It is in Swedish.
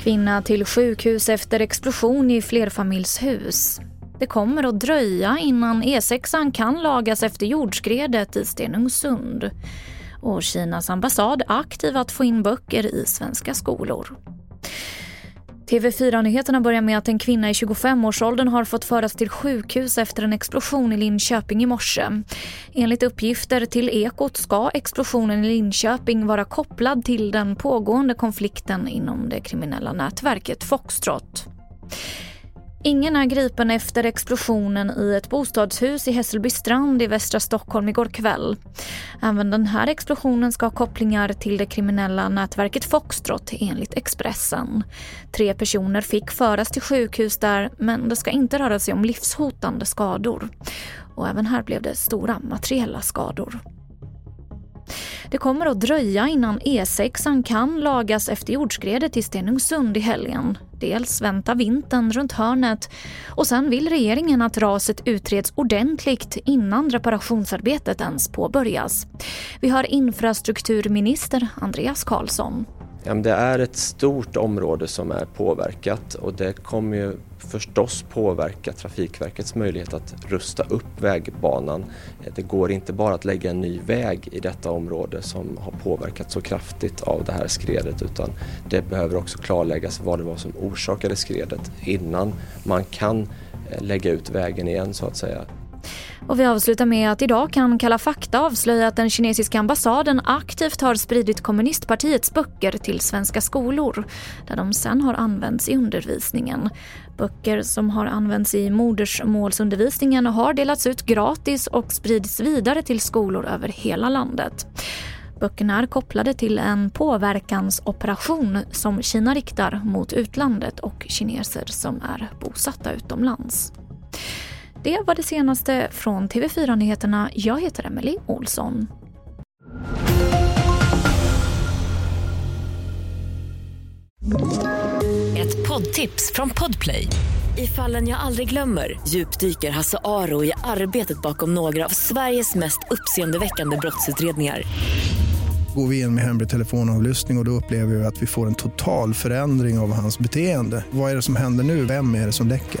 Kvinna till sjukhus efter explosion i flerfamiljshus. Det kommer att dröja innan E6 kan lagas efter jordskredet i Stenungsund. Och Kinas ambassad aktiv att få in böcker i svenska skolor. TV4-nyheterna börjar med att en kvinna i 25-årsåldern har fått föras till sjukhus efter en explosion i Linköping i morse. Enligt uppgifter till Ekot ska explosionen i Linköping vara kopplad till den pågående konflikten inom det kriminella nätverket Foxtrot. Ingen är gripen efter explosionen i ett bostadshus i Hässelby strand i västra Stockholm igår kväll. Även den här explosionen ska ha kopplingar till det kriminella nätverket Foxtrot enligt Expressen. Tre personer fick föras till sjukhus där men det ska inte röra sig om livshotande skador. Och även här blev det stora materiella skador. Det kommer att dröja innan E6 kan lagas efter jordskredet i Stenungsund i helgen. Dels väntar vintern runt hörnet och sen vill regeringen att raset utreds ordentligt innan reparationsarbetet ens påbörjas. Vi har infrastrukturminister Andreas Karlsson. Ja, det är ett stort område som är påverkat och det kommer ju förstås påverka Trafikverkets möjlighet att rusta upp vägbanan. Det går inte bara att lägga en ny väg i detta område som har påverkats så kraftigt av det här skredet utan det behöver också klarläggas vad det var som orsakade skredet innan man kan eh, lägga ut vägen igen så att säga. Och vi avslutar med att idag kan Kalla fakta avslöja att den kinesiska ambassaden aktivt har spridit kommunistpartiets böcker till svenska skolor där de sen har använts i undervisningen. Böcker som har använts i modersmålsundervisningen har delats ut gratis och spridits vidare till skolor över hela landet. Böckerna är kopplade till en påverkansoperation som Kina riktar mot utlandet och kineser som är bosatta utomlands. Det var det senaste från TV4 Nyheterna. Jag heter Emily Olsson. Ett poddtips från Podplay. I fallen jag aldrig glömmer djupdyker Hasse Aro i arbetet bakom några av Sveriges mest uppseendeväckande brottsutredningar går vi in med hemlig telefonavlyssning och, och då upplever vi att vi får en total förändring av hans beteende. Vad är det som händer nu? Vem är det som läcker?